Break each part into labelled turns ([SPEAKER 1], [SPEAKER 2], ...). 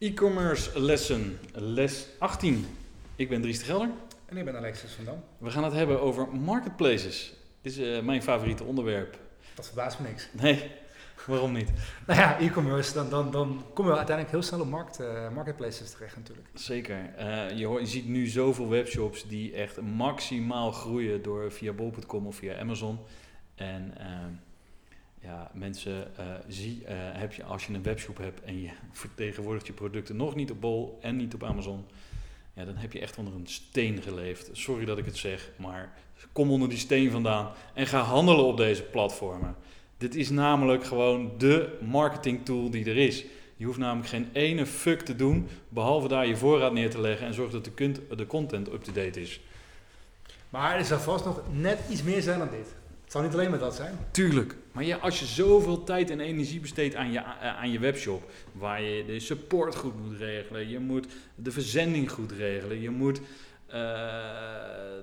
[SPEAKER 1] E-commerce lessen, les 18. Ik ben Dries de Gelder.
[SPEAKER 2] En ik ben Alexis van Dam.
[SPEAKER 1] We gaan het hebben over marketplaces. Dit is eh, mijn favoriete onderwerp.
[SPEAKER 2] Dat verbaast me niks.
[SPEAKER 1] Nee, waarom niet?
[SPEAKER 2] Nou ja, e-commerce, dan, dan, dan kom je uiteindelijk heel snel op markt, uh, marketplaces terecht natuurlijk.
[SPEAKER 1] Zeker. Uh, je, hoort, je ziet nu zoveel webshops die echt maximaal groeien door via bol.com of via Amazon. En ehm, ja, mensen, uh, zie, uh, heb je, als je een webshop hebt en je vertegenwoordigt je producten nog niet op Bol en niet op Amazon, ja, dan heb je echt onder een steen geleefd. Sorry dat ik het zeg, maar kom onder die steen vandaan en ga handelen op deze platformen. Dit is namelijk gewoon de marketing tool die er is. Je hoeft namelijk geen ene fuck te doen, behalve daar je voorraad neer te leggen en zorg dat de, de content up-to-date is.
[SPEAKER 2] Maar er zal vast nog net iets meer zijn dan dit. Het zal niet alleen maar dat zijn.
[SPEAKER 1] Tuurlijk. Maar ja, als je zoveel tijd en energie besteedt aan je, aan je webshop, waar je de support goed moet regelen, je moet de verzending goed regelen, je moet uh,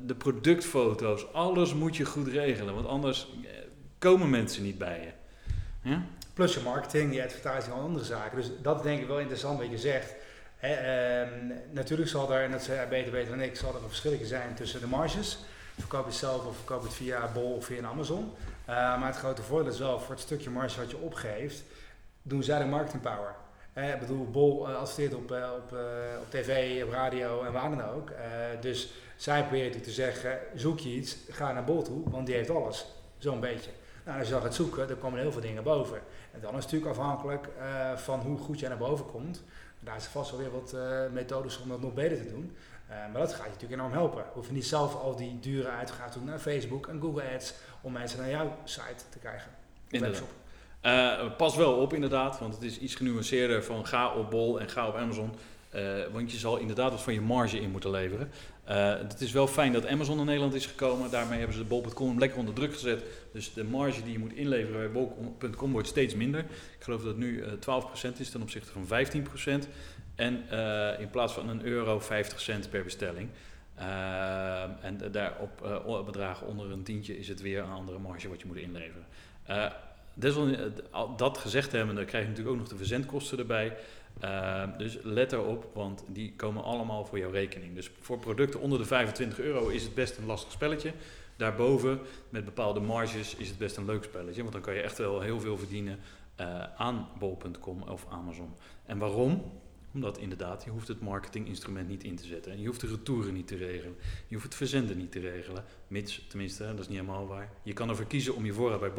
[SPEAKER 1] de productfoto's, alles moet je goed regelen, want anders komen mensen niet bij je. Ja?
[SPEAKER 2] Plus je marketing, je advertising en andere zaken. Dus dat is denk ik wel interessant wat je zegt. He, eh, natuurlijk zal er, en dat zei beter weten dan ik, zal er een verschil zijn tussen de marges verkoop je zelf of verkoop het via Bol of via Amazon. Uh, maar het grote voordeel is wel, voor het stukje marge wat je opgeeft, doen zij de marketing power. Eh, ik bedoel, Bol uh, adverteert op, op, op tv, op radio en waar dan ook. dus zij proberen te zeggen, zoek je iets, ga naar Bol toe, want die heeft alles. Zo'n beetje. Nou, als je dan gaat zoeken, dan komen heel veel dingen boven. En dan is het natuurlijk afhankelijk van hoe goed jij naar boven komt. Daar is vast wel weer wat methodes om dat nog beter te doen. Uh, maar dat gaat je natuurlijk enorm helpen. Hoef je niet zelf al die dure uitgaven te doen naar Facebook en Google Ads om mensen naar jouw site te krijgen.
[SPEAKER 1] Inderdaad. Uh, pas wel op inderdaad, want het is iets genuanceerder van ga op Bol en ga op Amazon. Uh, want je zal inderdaad wat van je marge in moeten leveren. het is wel fijn dat Amazon in Nederland is gekomen. Daarmee hebben ze de bol.com lekker onder druk gezet. Dus de marge die je moet inleveren bij bol.com wordt steeds minder. Ik geloof dat het nu 12% is ten opzichte van 15%. En uh, in plaats van een euro 50 cent per bestelling. Uh, en daarop uh, bedragen onder een tientje is het weer een andere marge wat je moet inleveren. dat gezegd hebben, dan krijg je natuurlijk ook nog de verzendkosten erbij. dus let erop, want die komen allemaal voor jouw rekening. Dus voor producten onder de 25 euro is het best een lastig spelletje. Daarboven, met bepaalde marges, is het best een leuk spelletje. Want dan kan je echt wel heel veel verdienen aan bol.com of Amazon. En waarom? Omdat inderdaad, je hoeft het marketinginstrument niet in te zetten. En je hoeft de retouren niet te regelen. Je hoeft het verzenden niet te regelen. Mits, tenminste, dat is niet helemaal waar. Je kan ervoor kiezen om je voorraad bij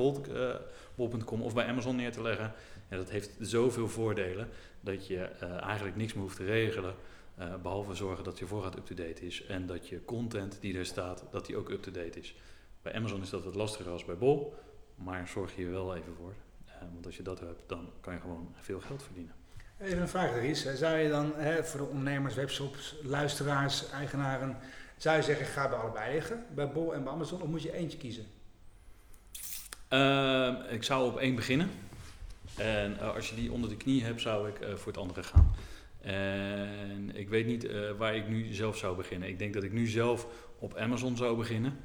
[SPEAKER 1] bol.com of bij Amazon neer te leggen. Ja, dat heeft zoveel voordelen dat je uh, eigenlijk niks meer hoeft te regelen. Uh, behalve zorgen dat je voorraad up-to-date is. En dat je content die er staat, dat die ook up-to-date is. Bij Amazon is dat wat lastiger als bij Bol. Maar zorg je er wel even voor. Want als je dat hebt, dan kan je gewoon veel geld verdienen.
[SPEAKER 2] Even een vraag, Ries. Zou je dan hè, voor de ondernemers, webshops, luisteraars, eigenaren, zou je zeggen, ga bij allebei liggen, bij Bol en bij Amazon, of moet je eentje kiezen?
[SPEAKER 1] Uh, ik zou op één beginnen. En uh, als je die onder de knie hebt, zou ik uh, voor het andere gaan. En ik weet niet waar ik nu zelf zou beginnen. Ik denk dat ik nu zelf op Amazon zou beginnen.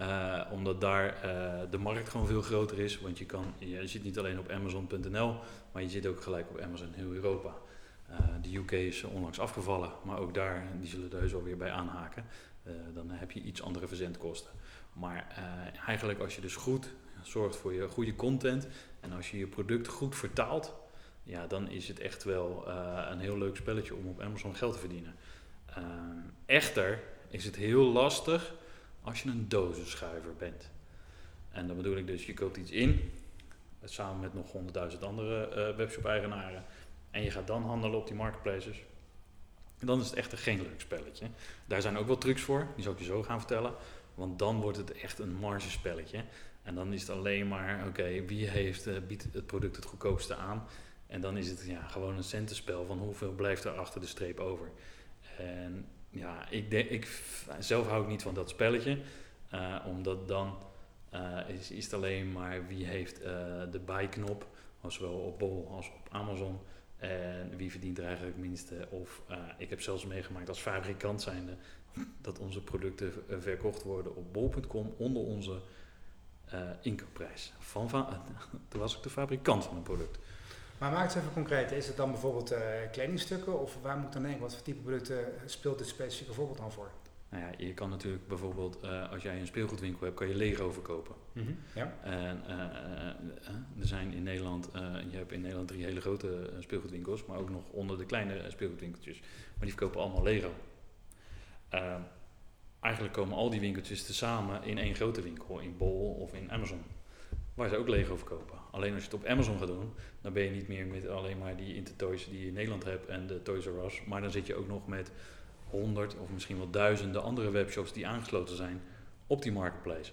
[SPEAKER 1] Uh, omdat daar uh, de markt gewoon veel groter is. Want je, kan, je zit niet alleen op Amazon.nl, maar je zit ook gelijk op Amazon heel Europa. Uh, de UK is onlangs afgevallen, maar ook daar, die zullen er heus wel weer bij aanhaken. dan heb je iets andere verzendkosten. Maar eigenlijk als je dus goed zorgt voor je goede content en als je je product goed vertaalt, ja, dan is het echt wel een heel leuk spelletje om op Amazon geld te verdienen. echter is het heel lastig als je een dozenschuiver bent. En dan bedoel ik dus, je koopt iets in, samen met nog honderdduizend andere uh, webshop-eigenaren, en je gaat dan handelen op die marketplaces. Dan is het echt een geen leuk spelletje. Daar zijn ook wel trucs voor, die zal ik je zo gaan vertellen. Want dan wordt het echt een margespelletje. En dan is het alleen maar, oké, wie heeft, uh, biedt het product het goedkoopste aan? En dan is het ja, gewoon een centenspel van hoeveel blijft er achter de streep over. En ja, ik denk, ik, zelf hou ik niet van dat spelletje. Uh, omdat dan uh, is, het alleen maar wie heeft uh, de buy-knop, zowel op Bol als op Amazon. En wie verdient er eigenlijk het minste. Of ik heb zelfs meegemaakt als fabrikant zijnde dat onze producten verkocht worden op bol.com onder onze inkoopprijs. Van, van, toen was ik de fabrikant van een product.
[SPEAKER 2] Maar maak het even concreet. Is het dan bijvoorbeeld uh, kledingstukken of waar moet ik dan denken? Wat voor type producten speelt dit specifieke voorbeeld dan voor?
[SPEAKER 1] Nou ja, je kan natuurlijk bijvoorbeeld, uh, als jij een speelgoedwinkel hebt, kan je Lego verkopen. Mm -hmm, ja. En uh, er zijn in Nederland, je hebt in Nederland drie hele grote speelgoedwinkels, maar ook nog onder de kleine speelgoedwinkeltjes. Maar die verkopen allemaal Lego. Ehm, eigenlijk komen al die winkeltjes tezamen in één grote winkel, in Bol of in Amazon. Waar ze ook Lego verkopen. Alleen als je het op Amazon gaat doen, dan ben je niet meer met alleen maar die Intertoys die je in Nederland hebt en de Toys R Us. Maar dan zit je ook nog met honderd of misschien wel duizenden andere webshops die aangesloten zijn op die marketplace.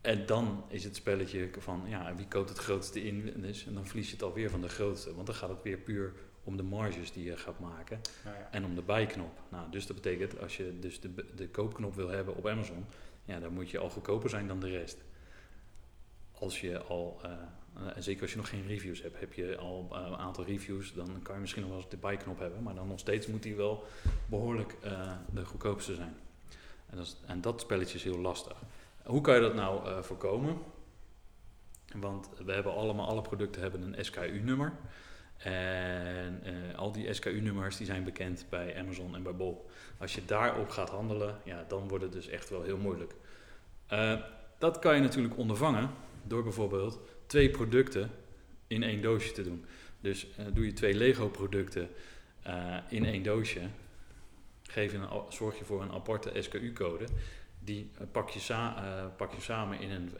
[SPEAKER 1] En dan is het spelletje van ja, wie koopt het grootste in. En dan verlies je het alweer van de grootste. Want dan gaat het weer puur om de marges die je gaat maken. ja. En om de bijknop. Nou, dus dat betekent als je dus de, de koopknop wil hebben op Amazon, ja, dan moet je al goedkoper zijn dan de rest. Als je al uh, en zeker als je nog geen reviews hebt, heb je al uh, een aantal reviews, dan kan je misschien nog wel eens de buy-knop hebben, maar dan nog steeds moet die wel behoorlijk uh, de goedkoopste zijn. En dat, en dat, spelletje is heel lastig. Hoe kan je dat nou voorkomen? Want we hebben allemaal, alle producten hebben een SKU-nummer. En al die SKU-nummers die zijn bekend bij Amazon en bij Bol. Als je daarop gaat handelen, ja, dan wordt het dus echt wel heel moeilijk. dat kan je natuurlijk ondervangen door bijvoorbeeld twee producten in één doosje te doen. Dus uh, doe je twee Lego producten uh, in één doosje, geef je een, zorg je voor een aparte SKU-code. Die uh, pak, je pak, je samen in een,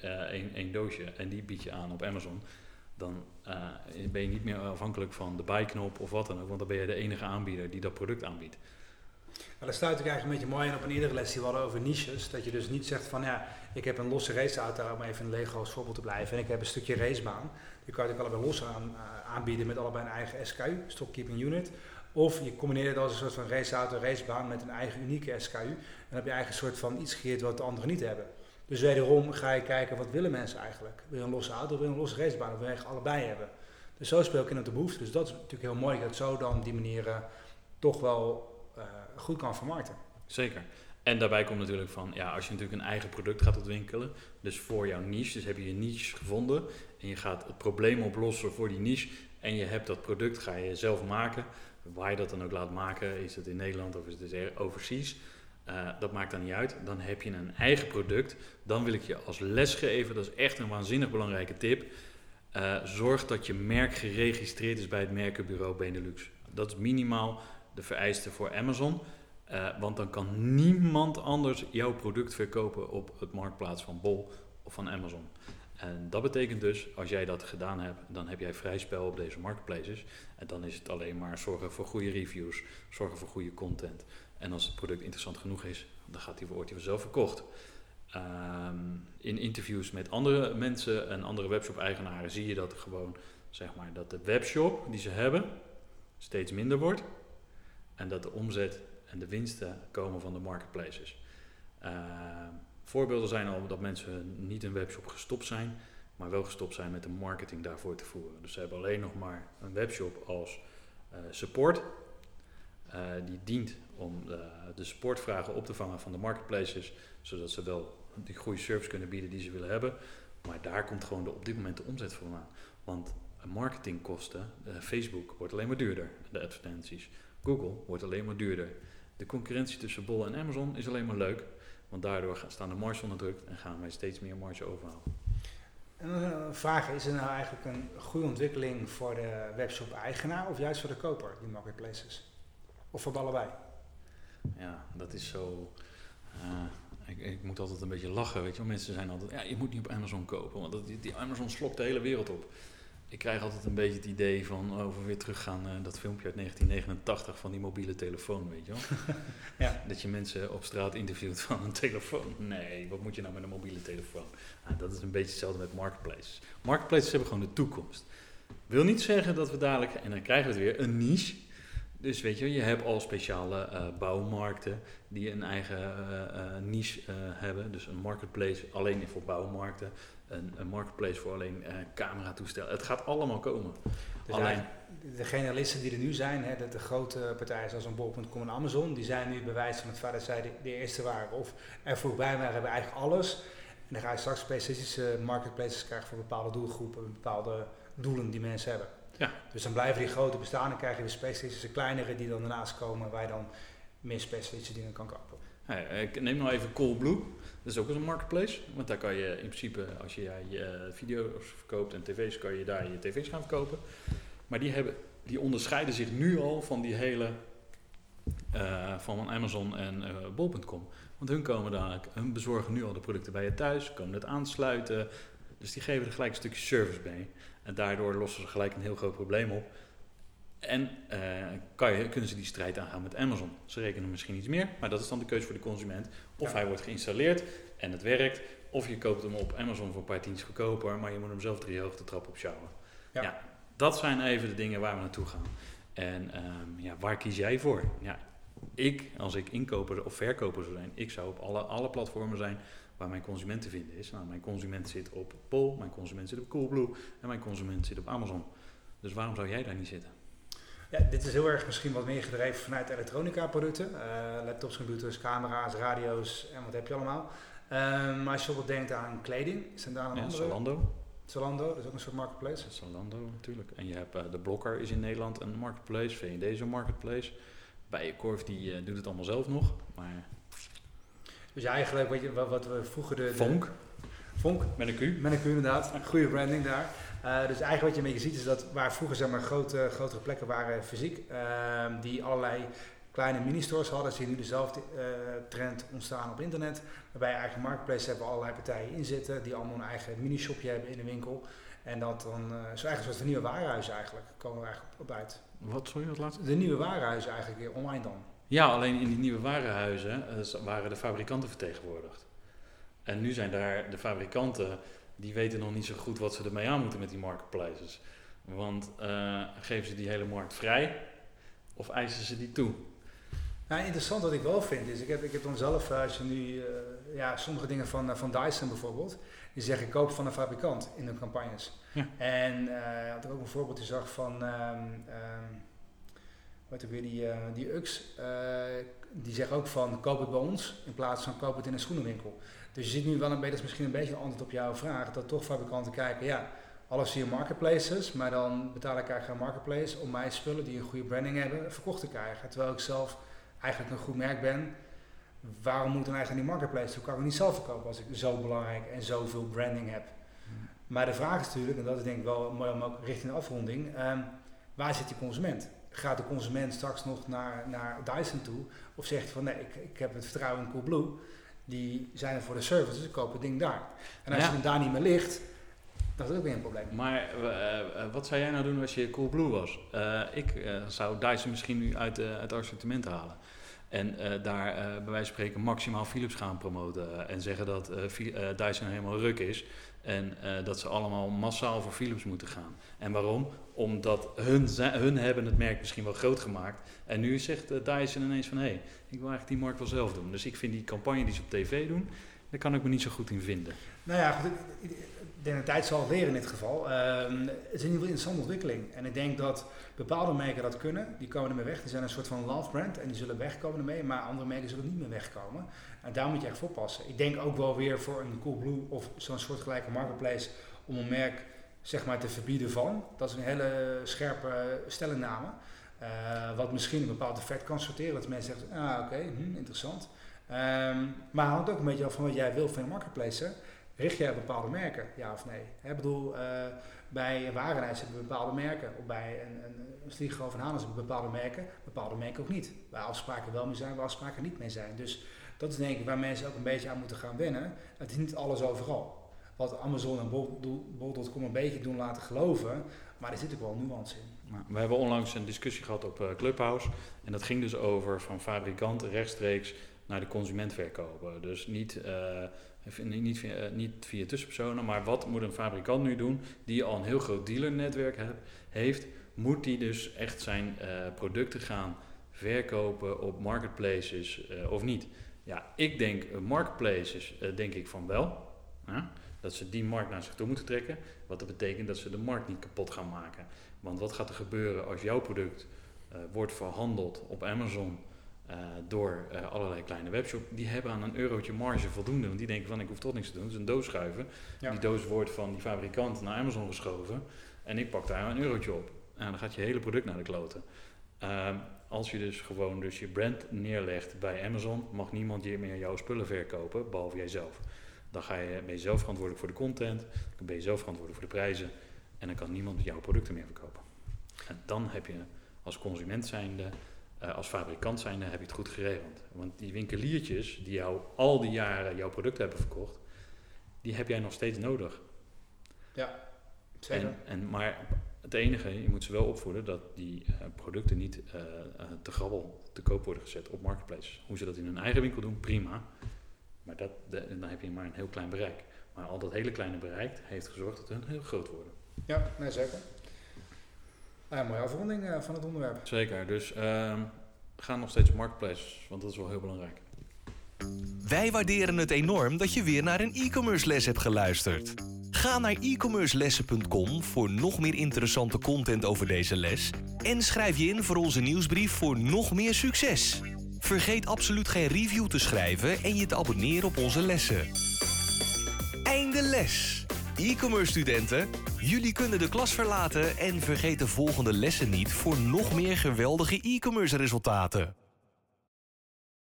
[SPEAKER 1] een, doosje en die bied je aan op Amazon. Dan ben je niet meer afhankelijk van de buy-knop of wat dan ook, want dan ben je de enige aanbieder die dat product aanbiedt.
[SPEAKER 2] Maar daar sluit ik eigenlijk een beetje mooi in op een eerdere les die we hadden over niches. Dat je dus niet zegt van ja, ik heb een losse raceauto, om even een Lego als voorbeeld te blijven. En ik heb een stukje racebaan. Die kan je ook allebei los aan, uh, aanbieden met allebei een eigen SKU, Stock Keeping Unit. Of je combineert het als een soort van raceauto, racebaan met een eigen unieke SKU. En dan heb je een soort van iets gecreëerd wat de anderen niet hebben. Dus wederom ga je kijken, wat willen mensen eigenlijk? Wil je een losse auto of wil je een losse racebaan? Of wil je allebei hebben? Dus zo speel ik in op de behoefte. Dus dat is natuurlijk heel mooi dat zo dan die manier uh, toch wel goed kan vermarkten.
[SPEAKER 1] Zeker. En daarbij komt natuurlijk van, ja, als je natuurlijk een eigen product gaat ontwikkelen, dus voor jouw niche, dus heb je je niche gevonden en je gaat het probleem oplossen voor die niche en je hebt dat product, ga je zelf maken. Waar je dat dan ook laat maken, is het in Nederland of is het overseas, uh, dat maakt dan niet uit. Dan heb je een eigen product. Dan wil ik je als les geven, dat is echt een waanzinnig belangrijke tip. Uh, zorg dat je merk geregistreerd is bij het merkenbureau Benelux. Dat is minimaal de vereiste voor Amazon. Uh, want dan kan niemand anders jouw product verkopen op het marktplaats van Bol of van Amazon. En dat betekent dus, als jij dat gedaan hebt, dan heb jij vrij spel op deze marketplaces. En dan is het alleen maar zorgen voor goede reviews, zorgen voor goede content. En als het product interessant genoeg is, dan gaat die, wordt vanzelf verkocht. Um, in interviews met andere mensen en andere webshop-eigenaren zie je dat gewoon, zeg maar, dat de webshop die ze hebben steeds minder wordt. En dat de omzet en de winsten komen van de marketplaces. Uh, voorbeelden zijn al dat mensen niet een webshop gestopt zijn, maar wel gestopt zijn met de marketing daarvoor te voeren. Dus ze hebben alleen nog maar een webshop als uh, support. Uh, die dient om de, de supportvragen op te vangen van de marketplaces, zodat ze wel die goede service kunnen bieden die ze willen hebben. Maar daar komt gewoon de, op dit moment de omzet van aan. Want marketingkosten, Facebook wordt alleen maar duurder, de advertenties. Google wordt alleen maar duurder. De concurrentie tussen Bol en Amazon is alleen maar leuk, want daardoor staan de marges onder druk en gaan wij steeds meer marge overhouden.
[SPEAKER 2] En een vraag, is er nou eigenlijk een goede ontwikkeling voor de webshop-eigenaar of juist voor de koper, die marketplaces? Of voor allebei?
[SPEAKER 1] Ja, dat is zo... Uh, ik, ik, moet altijd een beetje lachen, weet je. Mensen zijn altijd, ja, je moet niet op Amazon kopen, want die Amazon slokt de hele wereld op ik krijg altijd een beetje het idee van over weer teruggaan uh, dat filmpje uit 1989 van die mobiele telefoon, weet je wel. ja. Dat je mensen op straat interviewt van een telefoon. Nee, wat moet je nou met een mobiele telefoon? Nou, dat is een beetje hetzelfde met marketplaces. Marketplaces hebben gewoon de toekomst. Wil niet zeggen dat we dadelijk, en dan krijgen we het weer, een niche. Dus weet je, je hebt al speciale eh, bouwmarkten die een eigen eh, niche hebben. Dus een marketplace alleen voor bouwmarkten, een, een marketplace voor alleen eh cameratoestellen. Het gaat allemaal komen.
[SPEAKER 2] Dus
[SPEAKER 1] Alleen-
[SPEAKER 2] de generalisten die er nu zijn, hè, de, de grote partijen zoals een Bol.com en Amazon, die zijn nu bewijs van het feit dat zij de, de eerste waren of er voorbij waren, hebben eigenlijk alles. En dan ga je straks specialistische marketplaces krijgen voor bepaalde doelgroepen, bepaalde doelen die mensen hebben.
[SPEAKER 1] Ja.
[SPEAKER 2] Dus dan blijven die grote bestaan en krijg je de specialistische kleinere die dan daarnaast komen waar je dan meer specialistische dingen kan kopen.
[SPEAKER 1] Ja, ik neem nou even Coolblue. Dat is ook een marketplace. Want daar kan je in principe, als je je eh, video's verkoopt en tv's, kan je daar je tv's gaan verkopen. Maar die, hebben, die onderscheiden zich nu al van die hele, eh, van Amazon en eh Bol.com. Want hun komen dadelijk, hun bezorgen nu al de producten bij je thuis, komen het aansluiten. Dus die geven er gelijk een stukje service bij. En daardoor lossen ze gelijk een heel groot probleem op. En eh, kan je, kunnen ze die strijd aangaan met Amazon. Ze rekenen misschien iets meer, maar dat is dan de keuze voor de consument. Of
[SPEAKER 2] Ja.
[SPEAKER 1] hij wordt geïnstalleerd en het werkt. Of je koopt hem op Amazon voor een paar tientjes goedkoper, maar je moet hem zelf drie hoogte trap op sjouwen.
[SPEAKER 2] Ja.
[SPEAKER 1] Ja. dat zijn even de dingen waar we naartoe gaan. En ehm, ja, waar kies jij voor? Ja, ik, als ik inkoper of verkoper zou zijn, ik zou op alle, alle platformen zijn waar mijn consument te vinden is. Nou, mijn consument zit op Bol, mijn consument zit op Coolblue en mijn consument zit op Amazon. Dus waarom zou jij daar niet zitten?
[SPEAKER 2] Ja, dit is heel erg misschien wat meer gedreven vanuit elektronica producten. Eh, laptops, computers, camera's, radio's en wat heb je allemaal. Ehm, maar als je bijvoorbeeld denkt aan kleding, is er daar een
[SPEAKER 1] Ja,
[SPEAKER 2] andere?
[SPEAKER 1] Zalando.
[SPEAKER 2] Zalando, dat is ook een soort marketplace.
[SPEAKER 1] Is Zalando natuurlijk. En je hebt eh, de Blokker is in Nederland een marketplace. V&D is een marketplace. Bijenkorf die eh, doet het allemaal zelf nog. Maar
[SPEAKER 2] Dus ja, eigenlijk wat, je, wat, wat we vroeger de... de-
[SPEAKER 1] Vonk
[SPEAKER 2] Vonk,
[SPEAKER 1] met een Q.
[SPEAKER 2] met een Q inderdaad. Goede branding daar. Eh, dus eigenlijk wat je een beetje ziet is dat waar vroeger zeg maar, grote, grotere plekken waren fysiek, ehm, die allerlei kleine mini-stores hadden, zie je nu dezelfde eh, trend ontstaan op internet. Waarbij je eigen marketplace hebben allerlei partijen in zitten, die allemaal een eigen mini-shopje hebben in de winkel. En dat dan, eh zo eigenlijk soort van nieuwe warenhuis eigenlijk, komen we eigenlijk op uit.
[SPEAKER 1] Wat sorry, dat laatste?
[SPEAKER 2] De nieuwe warenhuizen eigenlijk weer online dan.
[SPEAKER 1] Ja, alleen in die nieuwe warenhuizen waren de fabrikanten vertegenwoordigd. En nu zijn daar de fabrikanten, die weten nog niet zo goed wat ze ermee aan moeten met die marketplaces. Want eh, geven ze die hele markt vrij of eisen ze die toe?
[SPEAKER 2] Nou, interessant wat ik wel vind is, ik heb, ik heb dan zelf, eh, als je nu, eh, ja, sommige dingen van, van Dyson bijvoorbeeld, die zeggen koop van een fabrikant in hun campagnes.
[SPEAKER 1] Ja.
[SPEAKER 2] En eh had ik ook een voorbeeld die zag van, ehm, wat ook weer die, die UX, eh, die zeggen ook van koop het bij ons in plaats van koop het in een schoenenwinkel. Dus je ziet nu wel een beetje, dat is misschien een beetje een antwoord op jouw vraag, dat toch fabrikanten kijken, ja, alles via marketplaces, maar dan betaal ik eigenlijk een marketplace om mijn spullen die een goede branding hebben verkocht te krijgen. Terwijl ik zelf eigenlijk een goed merk ben, waarom moet ik dan eigenlijk naar die marketplace toe? Kan ik het niet zelf verkopen als ik zo belangrijk en zoveel branding heb? Maar de vraag is natuurlijk, en dat is denk ik wel mooi om ook richting de afronding, ehm, waar zit die consument? Gaat de consument straks nog naar, naar Dyson toe? Of zegt van nee, ik, ik heb het vertrouwen in Coolblue, die zijn er voor de service, dus ik koop het ding daar. En als
[SPEAKER 1] Ja.
[SPEAKER 2] je hem daar niet meer ligt, dan is dat ook weer een probleem.
[SPEAKER 1] Maar eh, eh, wat zou jij nou doen als je Coolblue was? Eh, ik zou Dyson misschien nu uit, het assortiment halen. En daar bij wijze van spreken maximaal Philips gaan promoten. en zeggen dat Dyson helemaal ruk is. En eh, dat ze allemaal massaal voor Philips moeten gaan. En waarom? Omdat hun, hun hebben het merk misschien wel groot gemaakt. En nu zegt eh, Dyson ineens van... hé, hey, ik wil eigenlijk die markt wel zelf doen. Dus ik vind die campagne die ze op tv doen... daar kan ik me niet zo goed in vinden.
[SPEAKER 2] Nou ja, ik- denk de tijd zal leren in dit geval. Ehm, het is in ieder geval een interessante ontwikkeling. En ik denk dat bepaalde merken dat kunnen. Die komen ermee weg. Die zijn een soort van love brand en die zullen wegkomen ermee. Maar andere merken zullen niet meer wegkomen. En daar moet je echt voor oppassen. Ik denk ook wel weer voor een Coolblue of zo'n soortgelijke marketplace om een merk zeg maar te verbieden van. Dat is een hele scherpe stellingname. Eh, wat misschien een bepaald effect kan sorteren. Dat mensen zeggen, ah oké, hm, interessant. Ehm, maar hangt ook een beetje af van wat jij wil van je marketplace. Richt jij bepaalde merken, ja of nee? Ik bedoel, eh, bij warenhuis hebben we bepaalde merken. Of bij een, een, een Sligo of een hebben we bepaalde merken. Bepaalde merken ook niet. Waar afspraken wel mee zijn, waar afspraken niet mee zijn. Dus dat is denk ik waar mensen ook een beetje aan moeten gaan wennen. Het is niet alles overal. Wat Amazon en Bol- Bol- Bol.com een beetje doen laten geloven. Maar er zit ook wel nuance in.
[SPEAKER 1] We hebben onlangs een discussie gehad op eh, Clubhouse. En dat ging dus over van fabrikant rechtstreeks naar de consument verkopen. Dus niet, eh, niet, niet, via, eh, niet via tussenpersonen, maar wat moet een fabrikant nu doen die al een heel groot dealernetwerk heeft moet hij dus echt zijn producten gaan verkopen op marketplaces of niet? Ja, ik denk uh, marketplaces, denk ik van wel. Dat ze die markt naar zich toe moeten trekken. Wat dat betekent dat ze de markt niet kapot gaan maken. Want wat gaat er gebeuren als jouw product wordt verhandeld op Amazon door allerlei kleine webshops? Die hebben aan een eurotje marge voldoende. Want die denken van ik hoef toch niks te doen. Het is een doos schuiven. Die doos wordt van die fabrikant naar Amazon geschoven. En ik pak daar een eurotje op. En dan gaat je hele product naar de kloten. Als je dus gewoon dus je brand neerlegt bij Amazon, mag niemand meer jouw spullen verkopen, behalve jijzelf. Dan ga je, ben je zelf verantwoordelijk voor de content, dan ben je zelf verantwoordelijk voor de prijzen en dan kan niemand jouw producten meer verkopen. En dan heb je als consument zijnde, uh, als fabrikant zijnde, heb je het goed geregeld. Want die winkeliertjes die jou al die jaren jouw producten hebben verkocht, die heb jij nog steeds nodig.
[SPEAKER 2] Ja, zeker.
[SPEAKER 1] En, en, maar het enige, je moet ze wel opvoeden dat die uh, producten niet uh, te grabbel te koop worden gezet op marketplaces. Hoe ze dat in hun eigen winkel doen, prima. Maar dat, de, dan heb je maar een heel klein bereik. Maar al dat hele kleine bereik heeft gezorgd dat hun heel groot worden.
[SPEAKER 2] Ja, nee, zeker. Ah, mooie afronding uh, van het onderwerp.
[SPEAKER 1] Zeker, dus ehm, ga nog steeds op marketplaces, want dat is wel heel belangrijk.
[SPEAKER 3] Wij waarderen het enorm dat je weer naar een e-commerce les hebt geluisterd. Ga naar e-commercelessen.com voor nog meer interessante content over deze les. En schrijf je in voor onze nieuwsbrief voor nog meer succes. Vergeet absoluut geen review te schrijven en je te abonneren op onze lessen. Einde les! E-commerce studenten, jullie kunnen de klas verlaten en vergeet de volgende lessen niet voor nog meer geweldige e-commerce resultaten.